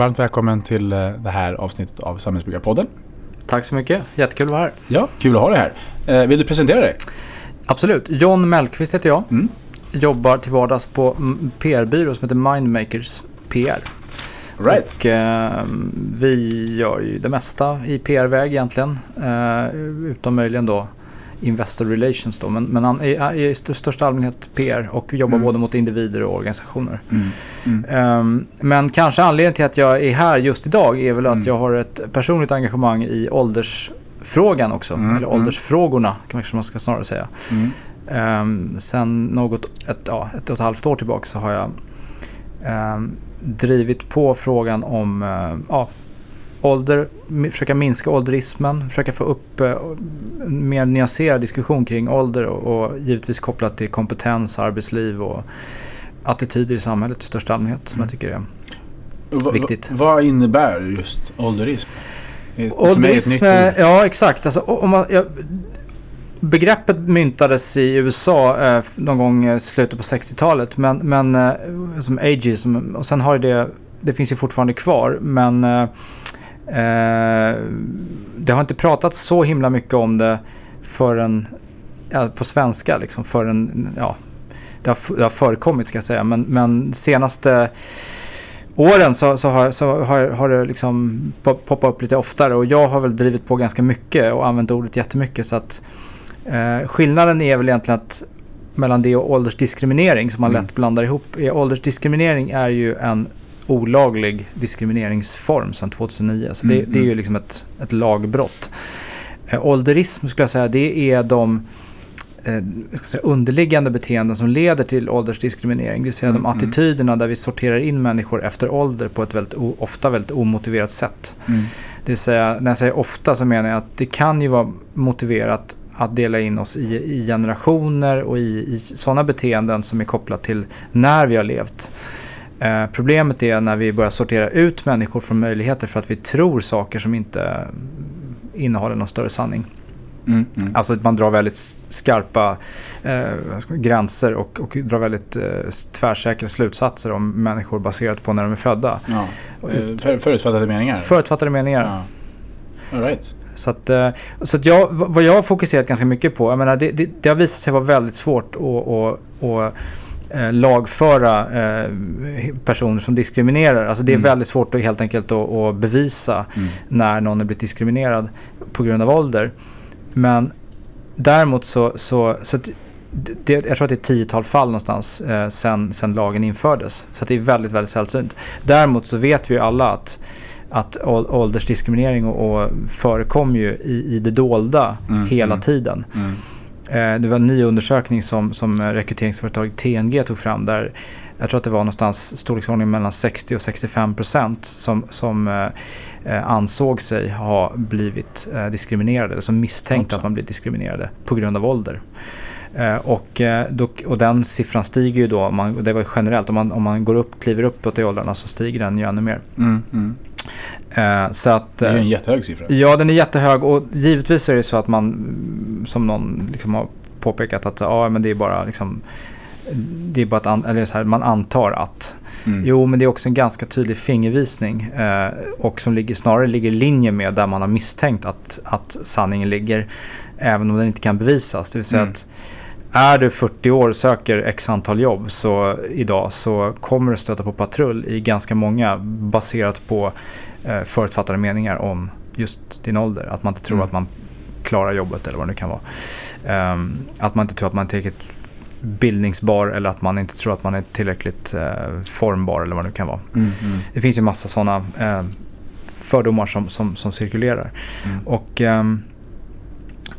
varmt välkommen till eh, det här avsnittet av Samhällsbyggarpodden. Tack så mycket. Jättekul att vara här. Ja, kul att ha dig här. Eh, vill du presentera dig? Absolut. John Mellqvist heter jag. Mm. Jobbar till vardags på PR-byrå som heter Mindmakers PR. Right. Och, eh, vi gör ju det mesta i PR-väg egentligen. Eh, utom möjligen då Investor Relations då. Men, men han är i största allmänhet PR och jobbar Mm. både mot individer och organisationer. Mm. Mm. Ehm, men kanske anledningen till att jag är här just idag är väl att Mm. jag har ett personligt engagemang i åldersfrågan också. Mm, Eller mm. åldersfrågorna kanske man ska snarare säga. Um, sen något, ett, ja, ett och ett halvt år tillbaka så har jag ehm, drivit på frågan om eh, ja, ålder, försöka minska ålderismen, försöka få upp eh, en mer nyanserad diskussion kring ålder och, och givetvis kopplat till kompetens, arbetsliv och attityder i samhället i största allmänhet som Mm. jag tycker är. Vad- Viktigt. Vad, innebär just ålderism? Ålderism, eh, ja exakt. Alltså, om man, ja, begreppet myntades i USA eh, någon gång i slutet på 60-talet. Men, men eh, som ageism, och sen har det, det finns ju fortfarande kvar. Men eh, eh, det har inte pratats så himla mycket om det förrän, ja, på svenska liksom, förrän, ja, det har, det har förekommit ska jag säga. Men, men senaste åren så, så, har, så har, har det liksom pop- poppat upp lite oftare och jag har väl drivit på ganska mycket och använt ordet jättemycket så att eh, skillnaden är väl egentligen att mellan det och åldersdiskriminering som man Mm. lätt blandar ihop. Eh, Åldersdiskriminering är ju en olaglig diskrimineringsform sedan 2009 så det, Mm, det är ju mm. liksom ett, ett lagbrott. Eh, ålderism skulle jag säga det är de eh, säga, underliggande beteenden som leder till åldersdiskriminering. Det vill säga Mm, de mm. attityderna där vi sorterar in människor efter ålder på ett väldigt, ofta väldigt omotiverat sätt. Mm. Det vill säga, när jag säger ofta så menar jag att det kan ju vara motiverat att dela in oss i, i generationer och i, i sådana beteenden som är kopplat till när vi har levt. Eh, problemet är när vi börjar sortera ut människor från möjligheter för att vi tror saker som inte innehåller någon större sanning. Mm. Mm. Alltså att man drar väldigt skarpa eh, gränser och, och drar väldigt eh, tvärsäkra slutsatser om människor baserat på när de är födda. Ja. Eh, För, förutfattade meningar? Förutfattade meningar. Ja. All right. Så att, eh, så att jag, vad jag har fokuserat ganska mycket på, jag menar, det, det, det har visat sig vara väldigt svårt att, att, att eh, lagföra eh, personer som diskriminerar. Alltså det är Mm. väldigt svårt att helt enkelt att, att bevisa Mm. när någon är blivit diskriminerad på grund av ålder. Men däremot så, så, så det, jag tror att det är ett tiotal fall någonstans eh, sen, sen lagen infördes. Så det är väldigt, väldigt sällsynt. Däremot så vet vi ju alla att, att ål- åldersdiskriminering och, och förekommer ju i, i det dolda Mm, hela mm. tiden. Mm. Eh, det var en ny undersökning som, som eh, rekryteringsföretaget TNG tog fram där jag tror att det var någonstans storleksordningen mellan 60 och 65 procent som, som eh, eh, ansåg sig ha blivit eh, diskriminerade eller som misstänkte Hoppsan. att man blivit diskriminerade på grund av ålder. Eh, och, då, och den siffran stiger ju då, man, det var generellt, om man, om man går upp, kliver uppåt i åldrarna så stiger den ju ännu mer. Mm. Mm. Eh, så att, Det är ju eh, en jättehög siffra. Ja, den är jättehög och givetvis är det så att man, mm, som någon liksom har påpekat, att ja, men det är bara liksom, det är bara att an, eller så här, man antar att. Mm. Jo, men det är också en ganska tydlig fingervisning eh, och som ligger, snarare ligger i linje med där man har misstänkt att, att sanningen ligger, även om den inte kan bevisas. Det vill säga Mm. att är du 40 år och söker x antal jobb så idag så kommer du stöta på patrull i ganska många baserat på eh, förutfattade meningar om just din ålder. Att man inte tror Mm. att man klarar jobbet eller vad det nu kan vara. Ehm, att man inte tror att man är tillräckligt bildningsbar eller att man inte tror att man är tillräckligt eh, formbar eller vad det nu kan vara. Mm. Mm. Det finns ju massa sådana eh, fördomar som, som, som cirkulerar. Mm. Och, ehm,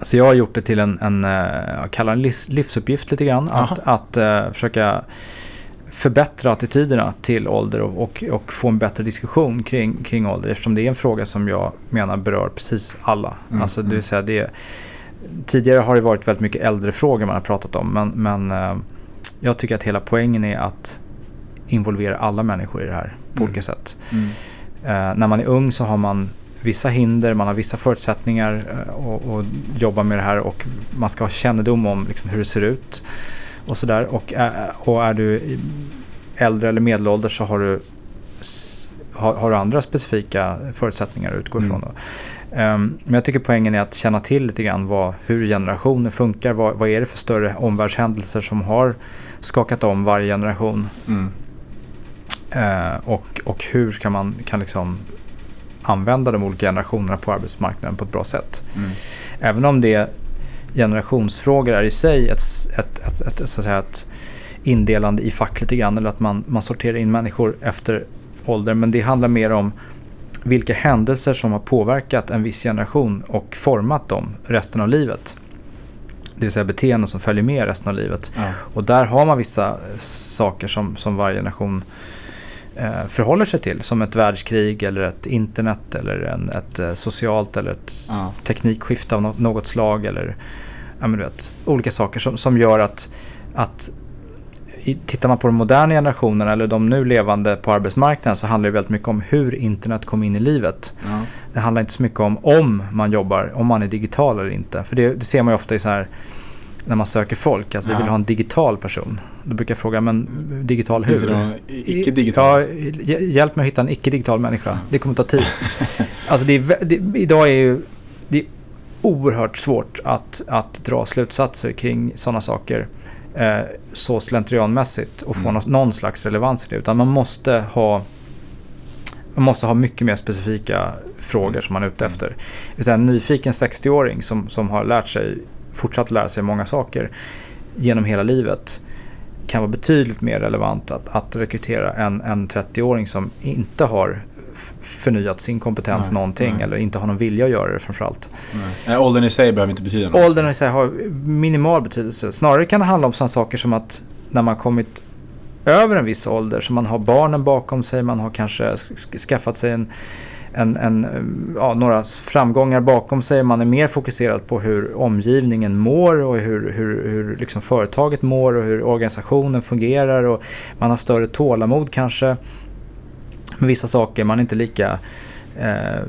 så jag har gjort det till en, en eh, jag kallar det livs, livsuppgift lite grann. Aha. Att, att eh, försöka förbättra attityderna till ålder och, och, och få en bättre diskussion kring, kring ålder. Eftersom det är en fråga som jag menar berör precis alla. Mm, Alltså, det mm. vill säga det, tidigare har det varit väldigt mycket äldrefrågor man har pratat om. Men, men eh, jag tycker att hela poängen är att involvera alla människor i det här på Mm. olika sätt. Mm. Eh, när man är ung så har man vissa hinder, man har vissa förutsättningar eh, och, och jobba med det här och man ska ha kännedom om liksom, hur det ser ut och sådär. Och, är- och är du äldre eller medelålders så har du har, har andra specifika förutsättningar att utgå Mm. ifrån. Då. Ehm, men jag tycker poängen är att känna till lite grann vad, hur generationer funkar. Vad, vad är det för större omvärldshändelser som har skakat om varje generation. Mm. Eh, och, och hur kan man kan liksom använda de olika generationerna på arbetsmarknaden på ett bra sätt. Mm. Även om det generationsfrågor är i sig ett, ett, ett, ett, så att säga, ett indelande i fack lite grann eller att man, man sorterar in människor efter ålder. Men det handlar mer om vilka händelser som har påverkat en viss generation och format dem resten av livet. Det vill säga beteenden som följer med resten av livet. Ja. Och där har man vissa saker som, som varje generation förhåller sig till. Som ett världskrig eller ett internet eller en, ett eh, socialt eller ett Ja. teknikskifte av något, något slag. Eller ja, men du vet, olika saker som, som gör att, att i, tittar man på de moderna generationerna eller de nu levande på arbetsmarknaden så handlar det väldigt mycket om hur internet kom in i livet. Ja. Det handlar inte så mycket om om man jobbar, om man är digital eller inte. För det, det ser man ju ofta i så här när man söker folk, att vi Ja. vill ha en digital person. Då brukar jag fråga, men digital hur? det icke-digital? Ja, hj- hjälp mig att hitta en icke-digital människa. Det kommer ta tid. alltså det är, det, idag är ju det är oerhört svårt att, att dra slutsatser kring sådana saker eh, så slentrianmässigt och få Mm. någon, slags relevans i det. Utan man måste ha man måste ha mycket mer specifika frågor Mm. som man är ute Mm. efter. En nyfiken 60-åring som, som har lärt sig, fortsatt lära sig många saker genom hela livet kan vara betydligt mer relevant att, att rekrytera en, en 30-åring som inte har förnyat sin kompetens Nej, någonting nej. eller inte har någon vilja att göra det framförallt. Nej, åldern i sig behöver inte betyda något. Åldern i sig har minimal betydelse. Snarare kan det handla om sådana saker som att när man kommit över en viss ålder, så man har barnen bakom sig, man har kanske sk- skaffat sig en, en, en, ja, några framgångar bakom sig, man är mer fokuserad på hur omgivningen mår och hur, hur, hur liksom företaget mår och hur organisationen fungerar. Och man har större tålamod kanske med vissa saker, man är inte lika eh,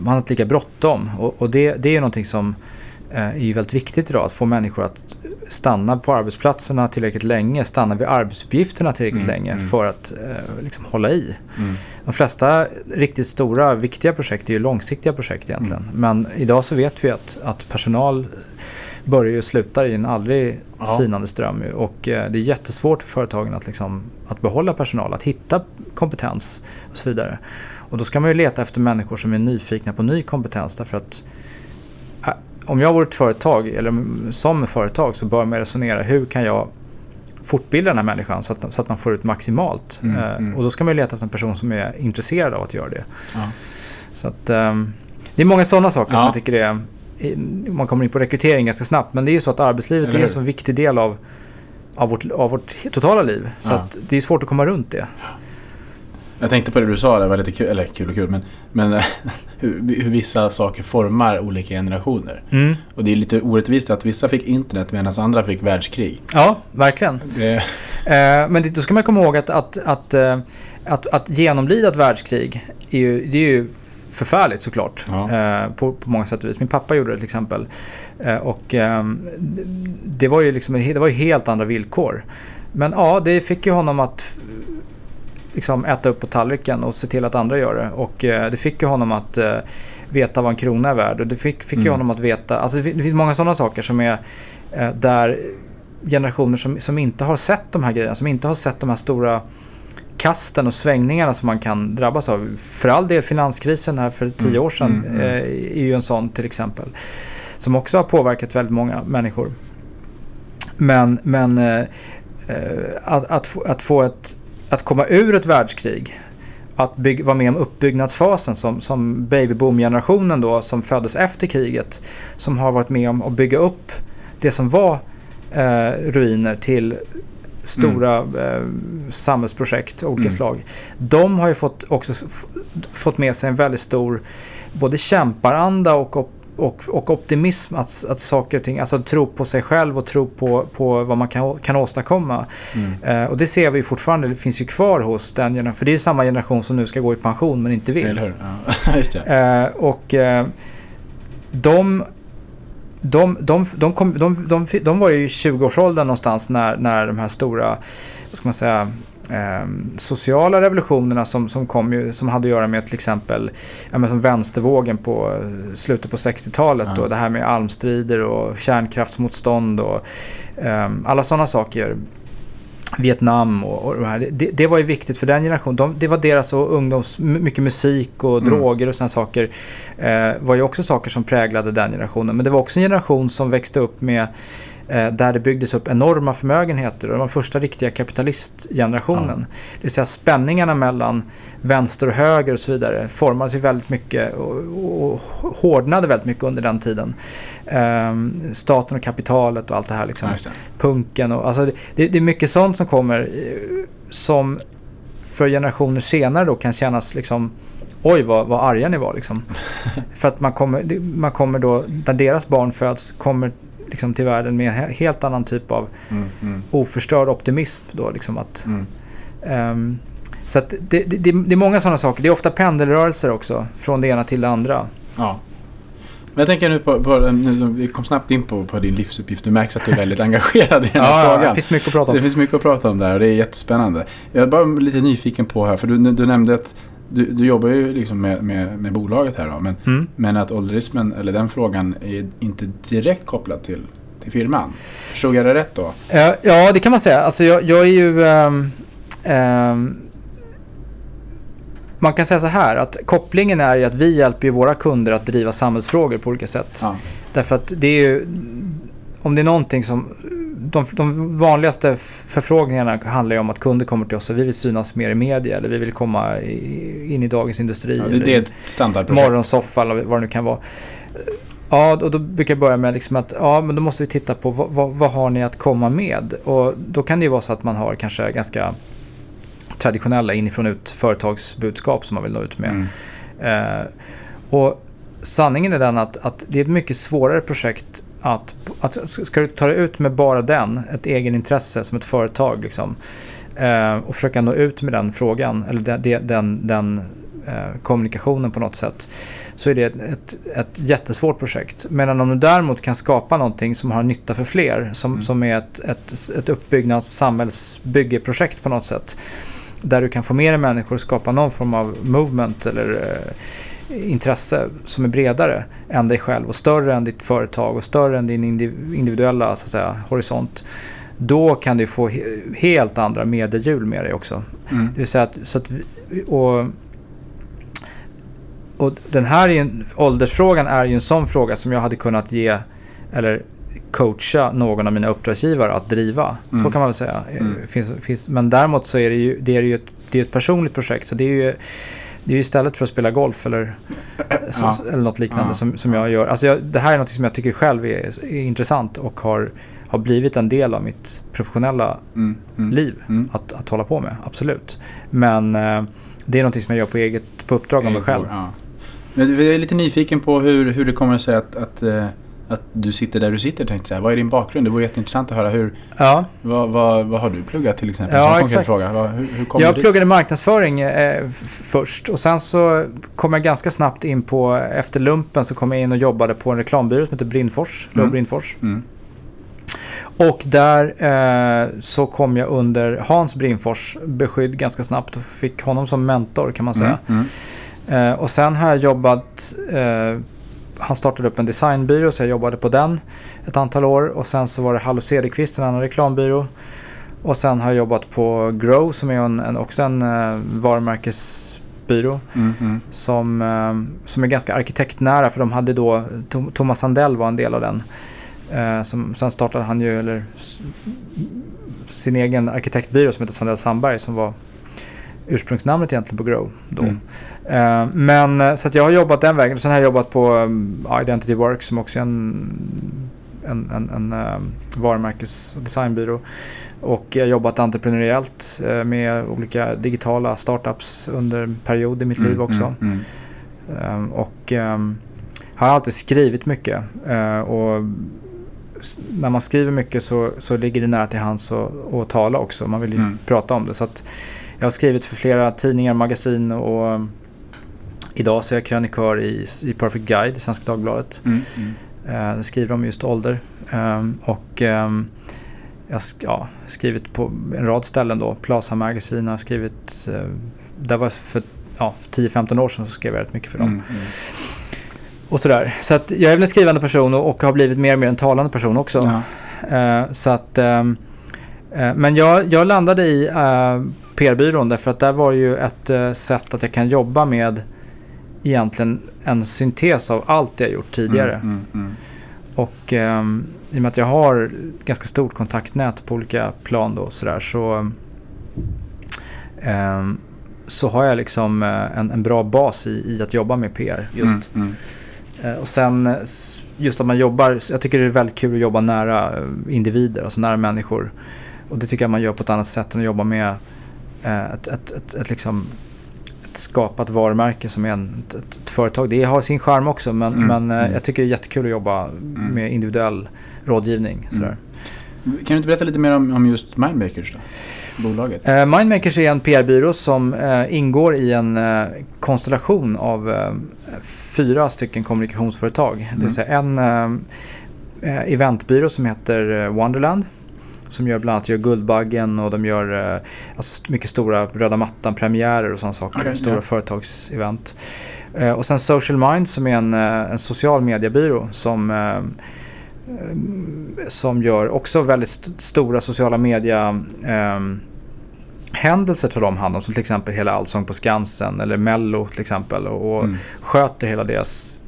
man har inte lika bråttom. Och, och det, det är ju någonting som eh, är ju väldigt viktigt idag. Att få människor att stanna på arbetsplatserna tillräckligt länge, stanna vid arbetsuppgifterna tillräckligt Mm, länge mm. för att eh, liksom hålla i. Mm. De flesta riktigt stora, viktiga projekt är ju långsiktiga projekt egentligen. Mm. Men idag så vet vi att, att personal börjar och slutar i en aldrig Ja. sinande ström. Och eh, det är jättesvårt för företagen att, liksom, att behålla personal, att hitta kompetens och så vidare. Och då ska man ju leta efter människor som är nyfikna på ny kompetens. Därför att eh, om jag vore ett företag, eller som företag, så bör man resonera hur kan jag fortbilda den här människan så att, så att man får ut maximalt. Mm, Eh, mm. Och då ska man ju leta efter en person som är intresserad av att göra det. Ja. Så att, ehm, det är många sådana saker som Ja. jag tycker är, man kommer in på rekrytering ganska snabbt, men det är ju så att arbetslivet är en så viktig del av, av, vårt, av vårt totala liv. Så Ja. att det är svårt att komma runt det. Jag tänkte på det du sa, det var lite kul, eller kul och kul, men, men hur, hur vissa saker formar olika generationer. Mm. Och det är lite orättvist att vissa fick internet medan andra fick världskrig. Ja, verkligen. Det, Eh, men det, då ska man komma ihåg att, att, att, eh, att, att genomlida ett världskrig är ju, det är ju förfärligt såklart. Ja. Eh, på, på många sätt och vis. Min pappa gjorde det till exempel. Eh, och ehm, det- det var ju liksom, det var ju helt andra villkor. Men ja, det fick ju honom att liksom äta upp på tallriken och se till att andra gör det. Och eh, det fick ju honom att eh, veta vad en krona är värd. Och det fick, fick ju Mm. honom att veta, alltså det det finns många sådana saker som är eh, där generationer som, som inte har sett de här grejerna, som inte har sett de här stora kasten och svängningarna som man kan drabbas av. För all del finanskrisen här för tio Mm, år sedan mm, mm. eh, är ju en sån till exempel. Som också har påverkat väldigt många människor. Men, men eh, eh, att, att, få, att få ett, att komma ur ett världskrig att bygg, vara med om uppbyggnadsfasen som, som babyboom-generationen då som föddes efter kriget. Som har varit med om att bygga upp det som var eh, ruiner till stora eh, samhällsprojekt av olika Mm. slag. De har ju fått, också fått med sig en väldigt stor både kämparanda och, och, och optimism att, att saker och ting, alltså tro på sig själv och tro på, på vad man kan, kan åstadkomma. mm. Eh, och det ser vi fortfarande, det finns ju kvar hos den generationen, för det är samma generation som nu ska gå i pension men inte vill. Eller hur? Ja, just det. Eh, och eh, de, de, de, de, kom, de, de, de var ju i 20-årsåldern någonstans när, när de här stora vad ska man säga, eh, sociala revolutionerna som, som, kom ju, som hade att göra med till exempel ja, som vänstervågen på eh, slutet på 60-talet. Ja. Och det här med almstrider och kärnkraftsmotstånd och eh, alla sådana saker. Vietnam och, och det, här. Det, det var ju viktigt för den generationen. De, det var deras och ungdoms, mycket musik och Mm. droger och sådana saker. Eh, var ju också saker som präglade den generationen. Men det var också en generation som växte upp med där det byggdes upp enorma förmögenheter. Och det var första riktiga kapitalistgenerationen. Det vill säga spänningarna mellan vänster och höger och så vidare formades ju väldigt mycket och, och, hårdnade väldigt mycket under den tiden. Ehm, staten och kapitalet och allt det här liksom Ja, det. punken och alltså det, det, är mycket sånt som kommer eh, som för generationer senare då kan kännas liksom Oj vad, vad arga ni var liksom. för att man kommer, man kommer då, när deras barn föds, kommer liksom till världen med en he- helt annan typ av Mm, mm, oförstörd optimism då liksom att ehm, så att det, det, det, är många sådana saker. Det är ofta pendelrörelser också från det ena till det andra. Ja. Men jag tänker nu på, på nu, vi kom snabbt in på, på din livsuppgift. Du märks att du är väldigt engagerad i den här Ja, frågan. det finns mycket att prata om. Det finns mycket att prata om där och det är jättespännande. Jag är bara lite nyfiken på här, för du, du nämnde att du, du jobbar ju liksom med, med, med bolaget här då, men, Mm. men att ålderismen, eller den frågan, är inte direkt kopplad till, till firman. Förstod jag det rätt då? Ja, det kan man säga. Alltså jag, jag är ju... ehm, ehm, man kan säga så här att kopplingen är ju att vi hjälper ju våra kunder att driva samhällsfrågor på olika sätt. Ja. Därför att det är ju... Om det är någonting som... De, de vanligaste förfrågningarna handlar ju om att kunder kommer till oss och vi vill synas mer i media eller vi vill komma in i Dagens Industri. Ja, det är ett standardprojekt. morgonsoffa eller vad det nu kan vara. Ja, och då brukar jag börja med liksom att ja, men då måste vi titta på vad, vad, vad har ni att komma med? Och då kan det ju vara så att man har kanske ganska traditionella inifrån ut företagsbudskap som man vill nå ut med. Mm. Eh, och sanningen är den att, att det är ett mycket svårare projekt att, att ska du ta dig ut med bara den, ett egenintresse som ett företag liksom, eh, och försöka nå ut med den frågan eller den, den, den, eh, kommunikationen på något sätt så är det ett, ett, ett jättesvårt projekt. Medan om du däremot kan skapa någonting som har nytta för fler, som, Mm. som är ett, ett, ett uppbyggnads samhällsbyggeprojekt på något sätt. Där du kan få mer människor att skapa någon form av movement eller eh, intresse som är bredare än dig själv och större än ditt företag och större än din indiv- individuella så att säga, horisont. Då kan du få he- helt andra mediehjul med dig också. Mm. Det vill säga att, så att och, och den här är en, åldersfrågan är ju en sån fråga som jag hade kunnat ge eller coacha någon av mina uppdragsgivare att driva. Mm. Så kan man väl säga. Mm. Eh, Finns, finns, men däremot så är det ju, det är ju ett, det är ett personligt projekt. Så det är ju det är istället för att spela golf eller, så, Ja. eller något liknande Ja. som, som jag gör. Alltså jag, det här är något som jag tycker själv är, är intressant och har, har blivit en del av mitt professionella Mm. Mm. liv Mm. att, att hålla på med. Absolut. Men eh, det är något som jag gör på eget på uppdrag av mig själv. Ja. Jag är lite nyfiken på hur, hur det kommer sig att, att, eh, att du sitter där du sitter. Tänkte jag säga. Vad är din bakgrund? Det vore jätteintressant att höra. Hur, Ja, vad, vad, vad har du pluggat till exempel? Ja, Som exakt. Fråga. Vad, hur, hur kommer jag du dit? pluggade marknadsföring eh, först och sen så kom jag ganska snabbt in på, efter lumpen så kom jag in och jobbade på en reklambyrå som heter Brindfors, Mm. Brindfors. Mm. Och där eh, så kom jag under Hans Brindfors beskydd ganska snabbt och fick honom som mentor kan man säga. Mm. Mm. Eh, och sen har jag jobbat, eh, han startade upp en designbyrå så jag jobbade på den ett antal år. Och sen så var det Hallo Cederqvist, en annan reklambyrå. Och sen har jag jobbat på Grow som är en, en, också en eh, varumärkesbyrå. Mm. Mm. Som, eh, som är ganska arkitektnära för de hade då, Tom, Thomas Sandell var en del av den. Eh, som, sen startade han ju eller, sin egen arkitektbyrå som heter Sandell Sandberg som var ursprungsnamnet egentligen på Grow. Då. Mm. Eh, men eh, så jag har jobbat den vägen. Sen har jag jobbat på um, Identity Works som också är en, en, en, en um, varumärkes och designbyrå. Och jag har jobbat entreprenöriellt eh, med olika digitala startups under en period i mitt liv också. Mm. Mm. Ehm, och ehm, har alltid skrivit mycket. Eh, och när man skriver mycket så, så ligger det nära till hands att, att tala också. Man vill ju Mm. prata om det. Så att jag har skrivit för flera tidningar, magasin och ehm, idag så är jag krönikör i, i Perfect Guide i Svenska Dagbladet. Mm. Mm. Eh, där skriver om just ålder. Ehm, och ehm, jag har ja, skrivit på en rad ställen då. Plaza Magazine har skrivit. Eh, det var för ja, 10-15 år sedan så skrev jag rätt mycket för dem. Mm, mm. Och sådär. Så att jag är väl en skrivande person och, och har blivit mer och mer en talande person också. Ja. Eh, så att, ehm, eh, men jag, jag landade i eh, PR-byrån därför att där var ju ett eh, sätt att jag kan jobba med egentligen en syntes av allt jag gjort tidigare. Mm, mm, mm. Och ehm, i och med att jag har ett ganska stort kontaktnät på olika plan då så, där, så, ehm, så har jag liksom eh, en, en bra bas i, i att jobba med PR just. Mm, mm. Eh, Och sen just att man jobbar, jag tycker det är väldigt kul att jobba nära individer, alltså nära människor. Och det tycker jag man gör på ett annat sätt än att jobba med ett, ett, ett, ett, liksom, ett skapat varumärke som är en, ett, ett, företag. Det har sin charm också men, Mm, men eh, mm. jag tycker det är jättekul att jobba med individuell rådgivning. Sådär. Kan du inte berätta lite mer om, om just Mindmakers då? Bolaget? Eh, Mindmakers är en PR-byrå som eh, ingår i en eh, konstellation av eh, fyra stycken kommunikationsföretag. Det Mm. vill säga en eh, eh, eventbyrå som heter eh, Wonderland. Som gör bland annat gör Guldbaggen och de gör eh, alltså mycket stora röda mattan-premiärer och sådana saker. Okej, stora ja. företagsevent. Eh, och sen Social Mind som är en, eh, en social mediebyrå som eh, eh, som gör också väldigt st- stora sociala media ehm, händelser tar de hand om. Som till exempel hela Allsång på Skansen eller Mello till exempel. Och, och Mm. sköter hela deras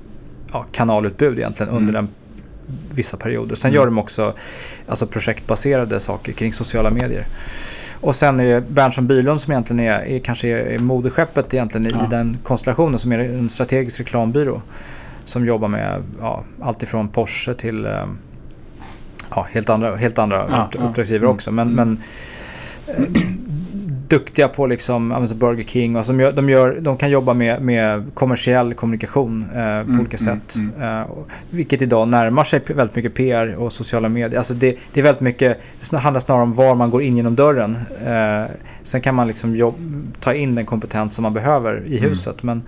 ja, kanalutbud egentligen under Mm. Vissa perioder. Sen Mm. gör de också alltså, projektbaserade saker kring sociala medier. Och sen är det Berntsson Bylund som egentligen är, är kanske är, moderskeppet egentligen i, Ja. i den konstellationen som är en strategisk reklambyrå. Som jobbar med ja, allt ifrån Porsche till eh, ja, helt andra, helt andra Ja, upp, ja. uppdragsgivare Mm. också. Men, men eh, duktiga på liksom, Burger King och som gör, de, gör, de kan jobba med, med kommersiell kommunikation eh, på Mm, olika mm, sätt. mm. Eh, vilket idag närmar sig väldigt mycket PR och sociala medier. Alltså det, det är väldigt mycket, det handlar snarare om var man går in genom dörren. Eh, sen kan man liksom jobb, ta in den kompetens som man behöver i Mm. huset. Men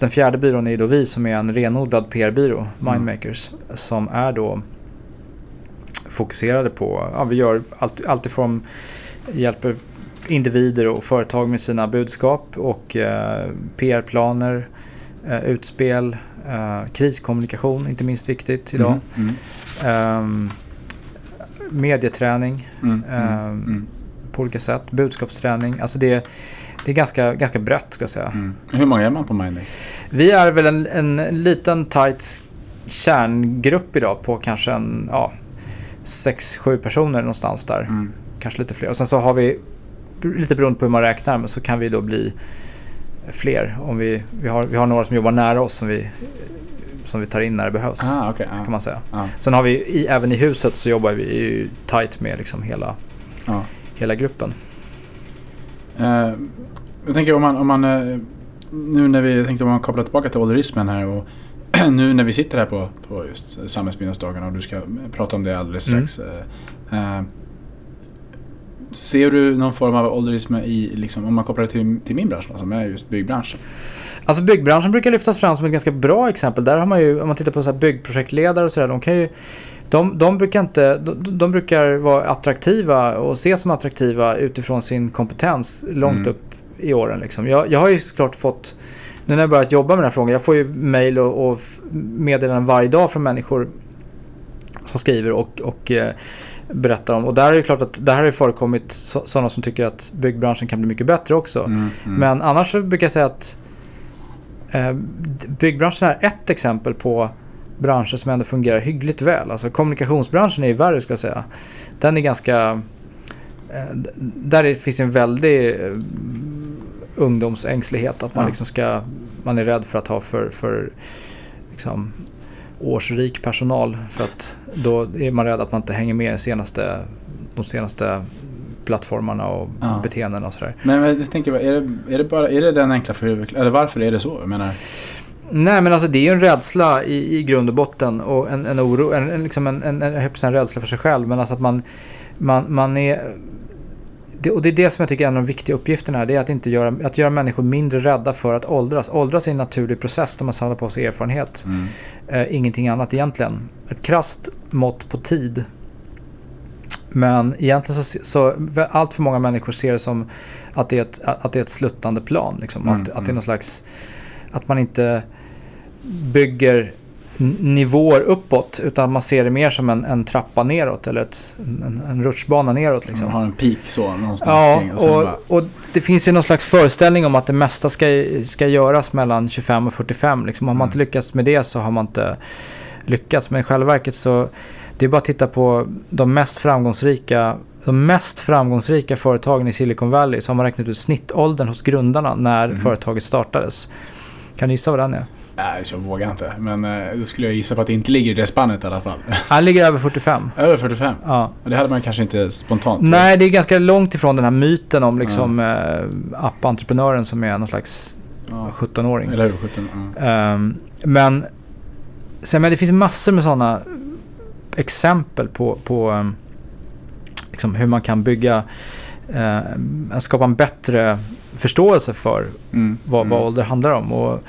den fjärde byrån är då vi som är en renodlad PR-byrå, Mm. Mindmakers, som är då fokuserade på, ja vi gör allt, allt ifrån hjälper individer och företag med sina budskap och eh, PR-planer, eh, utspel, eh, kriskommunikation, inte minst viktigt idag. Mm, Ehm, medieträning mm, mm, Ehm, mm, på olika sätt, budskapsträning. Alltså det, det är ganska, ganska brett ska jag säga. mm. Hur många är man på Mindmakers? Vi är väl en, en liten tight kärngrupp idag på kanske en, ja, 6-7 personer någonstans där. Mm. Kanske lite fler. Och sen så har vi, lite beroende på hur man räknar, men så kan vi då bli fler. Om vi, vi, har, vi har några som jobbar nära oss som vi, som vi tar in när det behövs. Ah, okej. Kan man säga. Ja, Sen har vi, i, även i huset så jobbar vi ju tight med liksom hela, ja. hela gruppen. Eh, jag tänker om man, om man eh, nu när vi tänkte om man kopplar tillbaka till ålderismen här och nu när vi sitter här på, på just samhällsbyggnadsdagarna och du ska prata om det alldeles Mm. strax. eh, eh, ser du någon form av ålderism i, liksom, om man kopplar det till, till min bransch, alltså, som är just byggbranschen? Alltså byggbranschen brukar lyftas fram som ett ganska bra exempel. Där har man ju, om man tittar på så här byggprojektledare och sådär, de kan ju de, de, brukar inte, de, de brukar vara attraktiva och ses som attraktiva utifrån sin kompetens långt Mm. upp i åren. Liksom. Jag, jag har ju såklart fått, nu när jag börjat jobba med den här frågan, jag får ju mail och, och meddelanden varje dag från människor som skriver och, och eh, berättar om. Och där är det klart att det här har ju förekommit så, sådana som tycker att byggbranschen kan bli mycket bättre också. Mm, mm. Men annars så brukar jag säga att eh, byggbranschen är ett exempel på branscher som ändå fungerar hyggligt väl. Alltså kommunikationsbranschen är ju värre ska jag säga. Den är ganska... Eh, där är, finns en väldig eh, ungdomsängslighet. Att man Ja. liksom ska... Man är rädd för att ha för, för liksom, årsrik personal. För att då är man rädd att man inte hänger med i senaste, de senaste plattformarna och Ja. beteendena och sådär. Men jag tänker, är det, är det, bara, är det den enkla för, eller varför är det så? Jag menar, Nej men alltså det är ju en rädsla i, i grund och botten och en, en oro, en, en, liksom en, en, en, en rädsla för sig själv men alltså att man, man, man är det, och det är det som jag tycker är en av de viktiga uppgifterna här. Det är att, inte göra, att göra människor mindre rädda för att åldras. Åldras är en naturlig process där man samlar på sig erfarenhet. mm. Eh, ingenting annat egentligen. Ett krasst mått på tid men egentligen så, så allt för många människor ser det som att det är ett, att det är ett sluttande plan. Liksom. Mm, att, att det är mm. någon slags, att man inte bygger nivåer uppåt utan man ser det mer som en, en trappa neråt eller ett, en, en rutschbana neråt. Liksom. Man har en peak så någonstans Ja, kring och sen bara, och, och det finns ju någon slags föreställning om att det mesta ska, ska göras mellan 25 och 45. Liksom. Har man Mm. inte lyckats med det så har man inte lyckats. Men i själva verket så det är bara att titta på de mest framgångsrika de mest framgångsrika företagen i Silicon Valley så har man räknat ut snittåldern hos grundarna när Mm. företaget startades. Kan du gissa vad den är? Nej jag vågar inte. Men eh, då skulle jag gissa på att det inte ligger i det spannet i alla fall. Han ligger över 45. Över 45. Ja. Och det hade man kanske inte spontant. Nej, det är ganska långt ifrån den här myten om liksom, eh, appentreprenören som är någon slags Ja. 17-åring. Eller hur? 17. Ja. Ehm, men, sen, men det finns massor med sådana exempel på, på ehm, liksom hur man kan bygga, eh, skapa en bättre förståelse för Mm. vad, mm. vad ålder handlar om. Och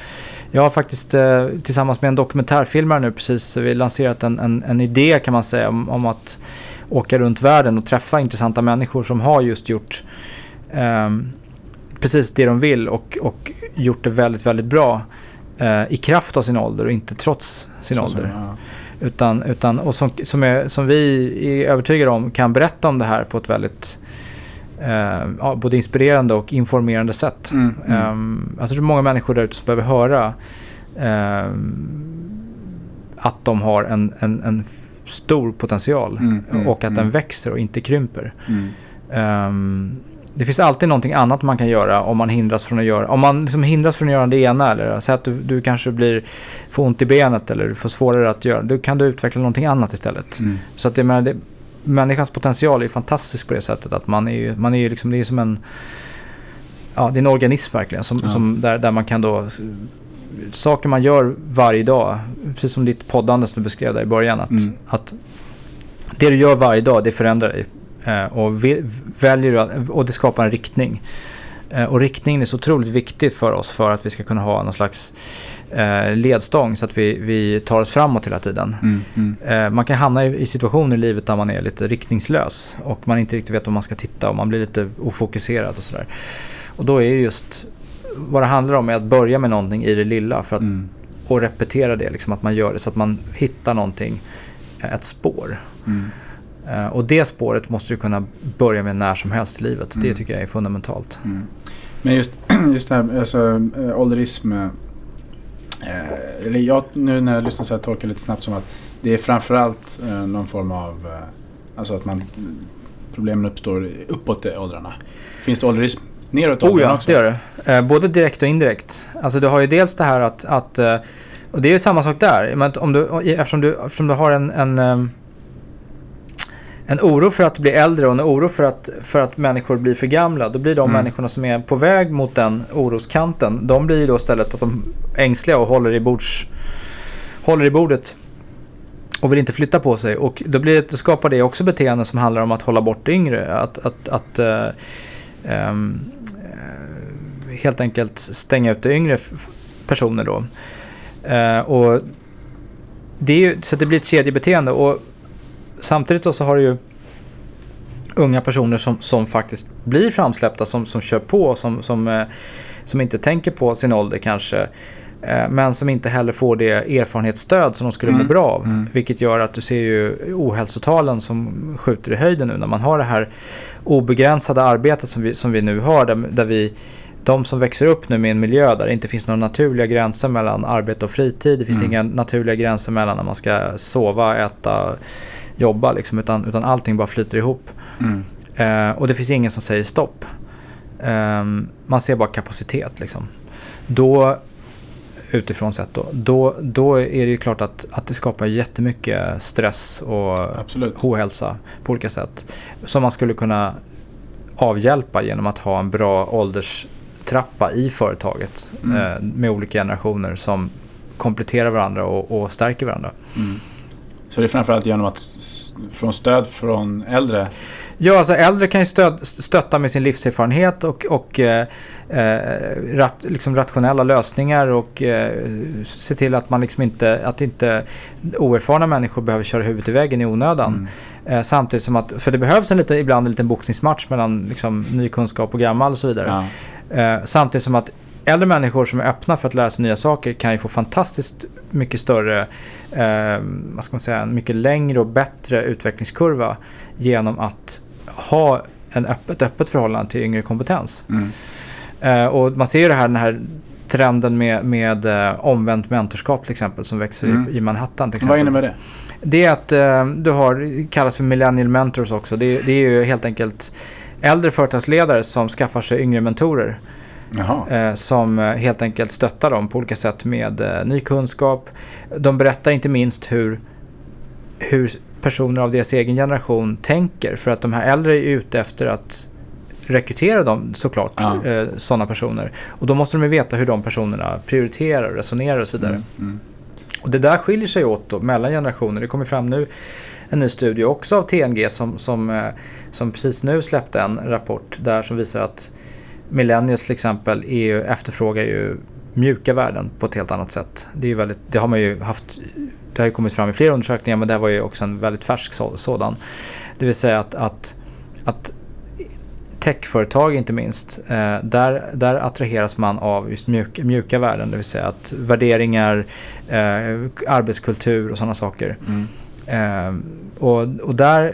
jag har faktiskt eh, tillsammans med en dokumentärfilmare nu precis vi lanserat en, en, en idé kan man säga om, om att åka runt världen och träffa intressanta människor som har just gjort ehm, precis det de vill och, och gjort det väldigt, väldigt bra eh, i kraft av sin ålder och inte trots sin Så- ålder. ja. Utan, utan, och som, som, är, som vi är övertygade om kan berätta om det här på ett väldigt eh, både inspirerande och informerande sätt. Mm, mm. Um, jag tror många människor där ute som behöver höra ehm, att de har en, en, en stor potential Mm, mm, och att den mm. växer och inte krymper. Mm. Ehm, det finns alltid någonting annat man kan göra om man hindras från att göra, om man liksom hindras från att göra det ena eller säg att du, du kanske blir, får ont i benet eller du får svårare att göra, då kan du utveckla någonting annat istället. Så att jag menar, det, människans potential är fantastisk på det sättet att man är ju, man är ju liksom, det är som en, ja det är en organism verkligen som, Ja. som där, där man kan då, saker man gör varje dag, precis som ditt poddande som du beskrev där i början, att, Mm. att det du gör varje dag det förändrar dig. Eh, och, väljer och det skapar en riktning. Eh, och riktningen är så otroligt viktigt för oss för att vi ska kunna ha någon slags eh, ledstång så att vi, vi tar oss framåt hela tiden. Mm. Mm. Eh, man kan hamna i, i situationer i livet där man är lite riktningslös och man inte riktigt vet var man ska titta och man blir lite ofokuserad och sådär. Och då är ju just vad det handlar om är att börja med någonting i det lilla för att, Mm. och repetera det, liksom att man gör det så att man hittar någonting, ett spår. Eh, och det spåret måste du kunna börja med när som helst i livet. Det Mm. tycker jag är fundamentalt. Mm. Men just, just det här, alltså äh, ålderism. eh, eller jag, nu när jag lyssnar så här tolkar jag lite snabbt som att det är framförallt eh, någon form av, eh, alltså att man, problemen uppstår uppåt i åldrarna. Finns det ålderism neråt i Oh åldrarna ja, också? det gör det. Eh, både direkt och indirekt. Alltså du har ju dels det här att, att eh, och det är ju samma sak där. Om du, eftersom, du, eftersom du har en, en, en oro för att bli äldre och en oro för att, för att människor blir för gamla. Då blir de Mm. människorna som är på väg mot den oroskanten. De blir då istället att de är ängsliga och håller i, bords, håller i bordet. Och vill inte flytta på sig. Och då, blir det, då skapar det också beteenden som handlar om att hålla bort yngre. Att, att, att eh, ehm, eh, helt enkelt stänga ute yngre personer då. Eh, och det är ju, så det blir ett kedjebeteende. Och samtidigt så har du ju unga personer som, som faktiskt blir framsläppta, som, som kör på, som, som, eh, som inte tänker på sin ålder kanske. Eh, men som inte heller får det erfarenhetsstöd som de skulle Mm. må bra av. Mm. Vilket gör att du ser ju ohälsotalen som skjuter i höjden nu när man har det här obegränsade arbetet som vi, som vi nu har. Där, där vi, de som växer upp nu med en miljö där det inte finns några naturliga gränser mellan arbete och fritid. Det finns Mm. inga naturliga gränser mellan när man ska sova, äta, jobba. Liksom, utan, utan allting bara flyter ihop. Mm. Eh, och det finns ingen som säger stopp. Ehm, man ser bara kapacitet liksom. Då, utifrån sett då, då, då är det ju klart att, att det skapar jättemycket stress och Absolut. ohälsa på olika sätt. Som man skulle kunna avhjälpa genom att ha en bra ålderstrappa i företaget. Mm. Eh, med olika generationer som kompletterar varandra och, och stärker varandra. Mm. Så det är framförallt genom att få stöd från äldre? Ja, alltså äldre kan ju stöd, stötta med sin livserfarenhet och, och eh, eh, rat, liksom rationella lösningar och eh, se till att man liksom inte, att inte oerfarna människor behöver köra huvudet i väggen i onödan. Mm. Eh, samtidigt som att, för det behövs en lite, ibland en liten boxningsmatch mellan liksom, ny kunskap och gammal och så vidare. Ja. Eh, samtidigt som att äldre människor som är öppna för att lära sig nya saker kan ju få fantastiskt mycket större, eh, vad ska man säga, en mycket längre och bättre utvecklingskurva genom att ha en öppet, öppet förhållande till yngre kompetens. Mm. Eh, och man ser ju det här, den här trenden med, med eh, omvänt mentorskap till exempel som växer mm. i, i, Manhattan. Till exempel. Vad innebär det? Det är att eh, du har, kallas för millennial mentors också. Det, det är ju helt enkelt äldre företagsledare som skaffar sig yngre mentorer. Eh, som eh, helt enkelt stöttar dem på olika sätt med eh, ny kunskap. De berättar inte minst hur, hur personer av deras egen generation tänker. För att de här äldre är ute efter att rekrytera dem såklart, ja. eh, sådana personer. Och då måste de ju veta hur de personerna prioriterar, resonerar och så vidare. Mm, mm. Och det där skiljer sig åt då, mellan generationer. Det kommer fram nu en ny studie också av TNG som, som, som precis nu släppte en rapport där som visar att millennials till exempel EU efterfrågar ju mjuka värden på ett helt annat sätt. Det, är väldigt, det har man ju haft, det har ju kommit fram i flera undersökningar men det här var ju också en väldigt färsk sådan. Det vill säga att, att, att techföretag inte minst, eh, där, där attraheras man av just mjuka, mjuka värden. Det vill säga att värderingar, eh, arbetskultur och sådana saker. Mm. Eh, och, och där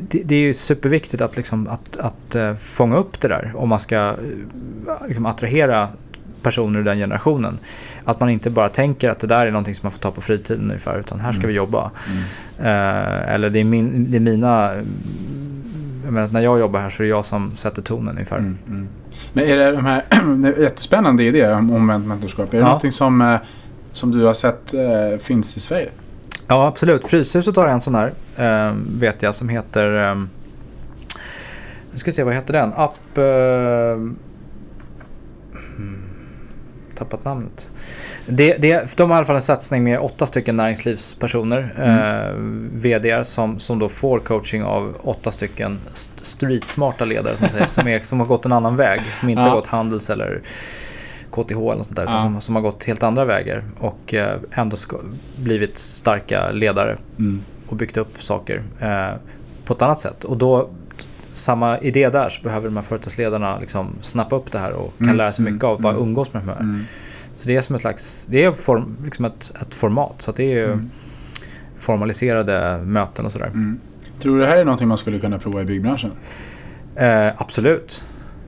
det, det, är ju superviktigt att, liksom, att, att uh, fånga upp det där om man ska uh, liksom, attrahera personer ur den generationen. Att man inte bara tänker att det där är någonting som man får ta på fritiden ungefär utan här ska mm. vi jobba. Mm. Uh, eller det är, min, det är mina... Jag menar, när jag jobbar här så är det jag som sätter tonen ungefär. Mm. mm. Men är det de här det jättespännande idé om omvänt mentorskap. Är det ja. någonting som, som du har sett finns i Sverige? Ja, absolut. Fryshuset har en sån här, eh, vet jag, som heter... Eh, nu ska vi se, vad heter den? App... Eh, tappat namnet. Det, det, de har i alla fall en satsning med åtta stycken näringslivspersoner, mm. eh, VDR, som, som då får coaching av åtta stycken streetsmarta ledare som, säger, som, är, som har gått en annan väg. Som inte ja. har gått Handels eller KTH eller något sånt där. Utan som, som har gått helt andra vägar och eh, ändå blivit starka ledare mm. och byggt upp saker eh, på ett annat sätt. Och då, samma idé där, så behöver de här företagsledarna liksom snappa upp det här och kan mm. lära sig mycket av att mm. umgås med de här. Mm. Så det är som ett slags, det är form, liksom ett, ett format. Så det är mm. formaliserade möten och sådär. Mm. Tror du det här är någonting man skulle kunna prova i byggbranschen? Eh, absolut.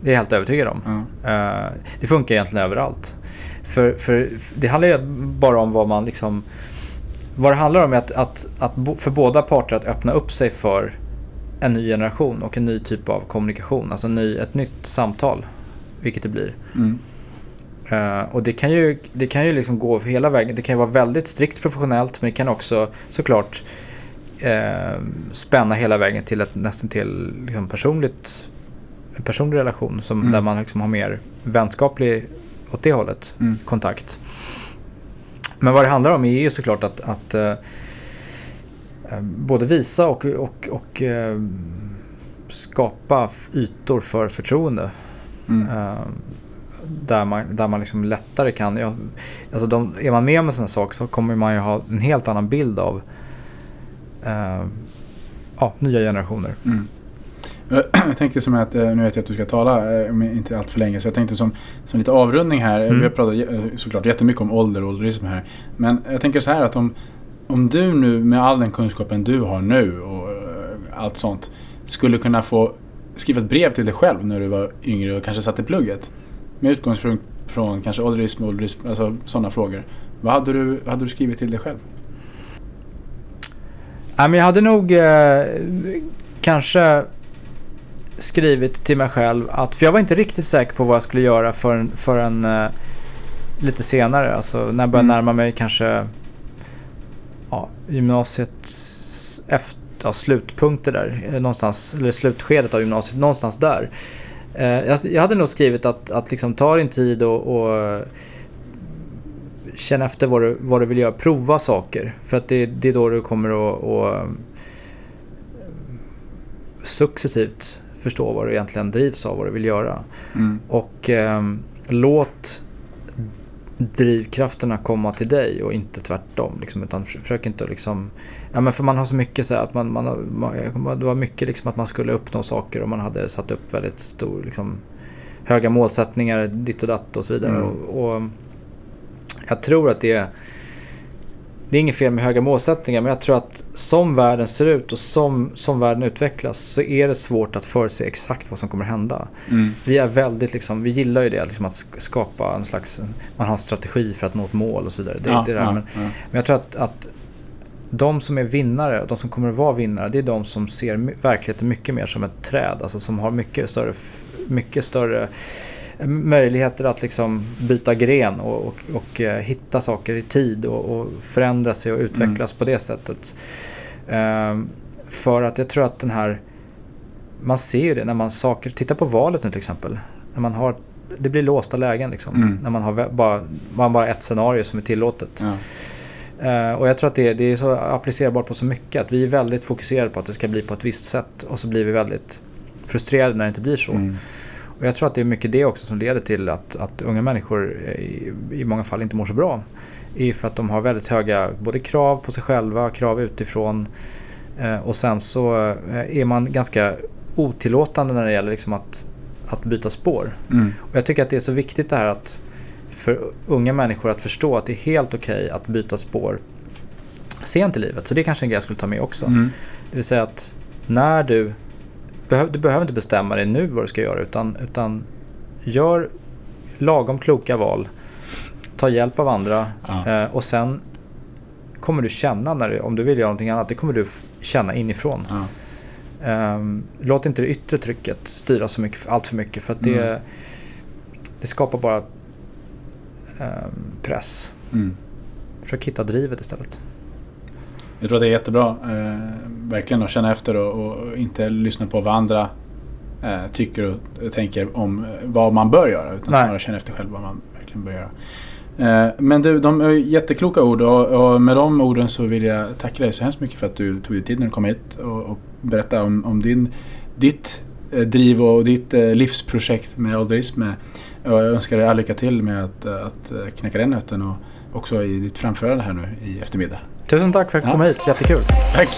Det är jag helt övertygad om. Mm. Uh, det funkar egentligen överallt. För, för det handlar ju bara om vad man liksom... Vad det handlar om är att, att, att för båda parter att öppna upp sig för en ny generation och en ny typ av kommunikation. Alltså ny, ett nytt samtal, vilket det blir. Mm. Uh, och det kan ju, det kan ju liksom gå hela vägen. Det kan ju vara väldigt strikt professionellt men det kan också såklart uh, spänna hela vägen till ett nästan till liksom personligt personlig relation som, mm. där man liksom har mer vänskaplig åt det hållet, mm. kontakt. Men vad det handlar om är ju såklart att, att uh, både visa och, och, och uh, skapa ytor för förtroende. Mm. Uh, där man, där man liksom lättare kan, ja, alltså de, är man med om en sån här sak så kommer man ju ha en helt annan bild av ja, nya generationer. Mm. Jag tänkte som att, eh, nu vet jag att du ska tala om eh, inte allt för länge, så jag tänkte som, som lite avrundning här. Mm. Vi har pratat eh, såklart jättemycket om ålder och ålderism här. Men jag tänker så här att om, om du nu med all den kunskapen du har nu och allt sånt skulle kunna få skriva ett brev till dig själv när du var yngre och kanske satt i plugget. Med utgångspunkt från kanske ålderism, ålderism alltså sådana frågor. Vad hade du, vad hade du skrivit till dig själv? jag hade nog eh, kanske skrivit till mig själv att, för jag var inte riktigt säker på vad jag skulle göra förrän, förrän uh, lite senare. Alltså när jag började mm. närma mig kanske ja, gymnasiets efter, ja, slutpunkter där. Eh, någonstans, eller slutskedet av gymnasiet, någonstans där. Uh, jag, jag, hade nog skrivit att, att liksom ta din tid och, och känn efter vad du, vad du vill göra. Prova saker. För att det, det är då du kommer att, att successivt förstå vad du egentligen drivs av, vad du vill göra. Mm. Och eh, låt drivkrafterna komma till dig och inte tvärtom. Liksom, utan försök inte liksom... Ja, men för man har så mycket så här att man, man, man, det var mycket liksom att man skulle uppnå saker och man hade satt upp väldigt stor, liksom, höga målsättningar ditt och datt och så vidare. Mm. Och, och, jag tror att det det är inget fel med höga målsättningar men jag tror att som världen ser ut och som, som världen utvecklas så är det svårt att förutse exakt vad som kommer hända. Mm. Vi är väldigt liksom, vi gillar ju det liksom att skapa en slags, man har en strategi för att nå ett mål och så vidare. Det, Ja, det där. ja, Men, ja. men jag tror att, att de som är vinnare och de som kommer att vara vinnare det är de som ser verkligheten mycket mer som ett träd. Alltså som har mycket större, mycket större möjligheter att liksom byta gren och, och, och eh, hitta saker i tid och, och förändra sig och utvecklas på det sättet. Ehm, för att jag tror att den här, man ser ju det när man saker, titta på valet nu till exempel. När man har, det blir låsta lägen liksom. Mm. När man har bara, man bara ett scenario som är tillåtet. Ja. Eh, och jag tror att det, det är så applicerbart på så mycket. Att vi är väldigt fokuserade på att det ska bli på ett visst sätt. Och så blir vi väldigt frustrerade när det inte blir så. Mm. Och jag tror att det är mycket det också som leder till att, att unga människor i, i många fall inte mår så bra. är för att de har väldigt höga både krav på sig själva, krav utifrån. Eh, och sen så eh, är man ganska otillåtande när det gäller liksom att, att byta spår. Mm. Och jag tycker att det är så viktigt det här att för unga människor att förstå att det är helt okej att byta spår sent i livet. Så det är kanske en grej jag skulle ta med också. Mm. Det vill säga att när du, du behöver inte bestämma dig nu vad du ska göra utan, utan gör lagom kloka val. Ta hjälp av andra Ja. eh, och sen kommer du känna när du, om du vill göra någonting annat, det kommer du känna inifrån. Ja. Ehm, låt inte det yttre trycket styra så mycket, allt för mycket för att det, Mm. det skapar bara ehm, press. Mm. Försök hitta drivet istället. Jag tror att det är jättebra. Eh, verkligen att känna efter och, och inte lyssna på vad andra eh, tycker och tänker om eh, vad man bör göra. Utan Nej. snarare känna efter själv vad man verkligen bör göra. Eh, men du, de är jättekloka ord och, och med de orden så vill jag tacka dig så hemskt mycket för att du tog dig tid när du kom hit och, och berättade om, om din, ditt eh, driv och ditt eh, livsprojekt med ålderism. Jag önskar dig all lycka till med att, att knäcka den nöten och också i ditt framförande här nu i eftermiddag. Tusen tack för att du Ja. kom hit, jättekul. Tack!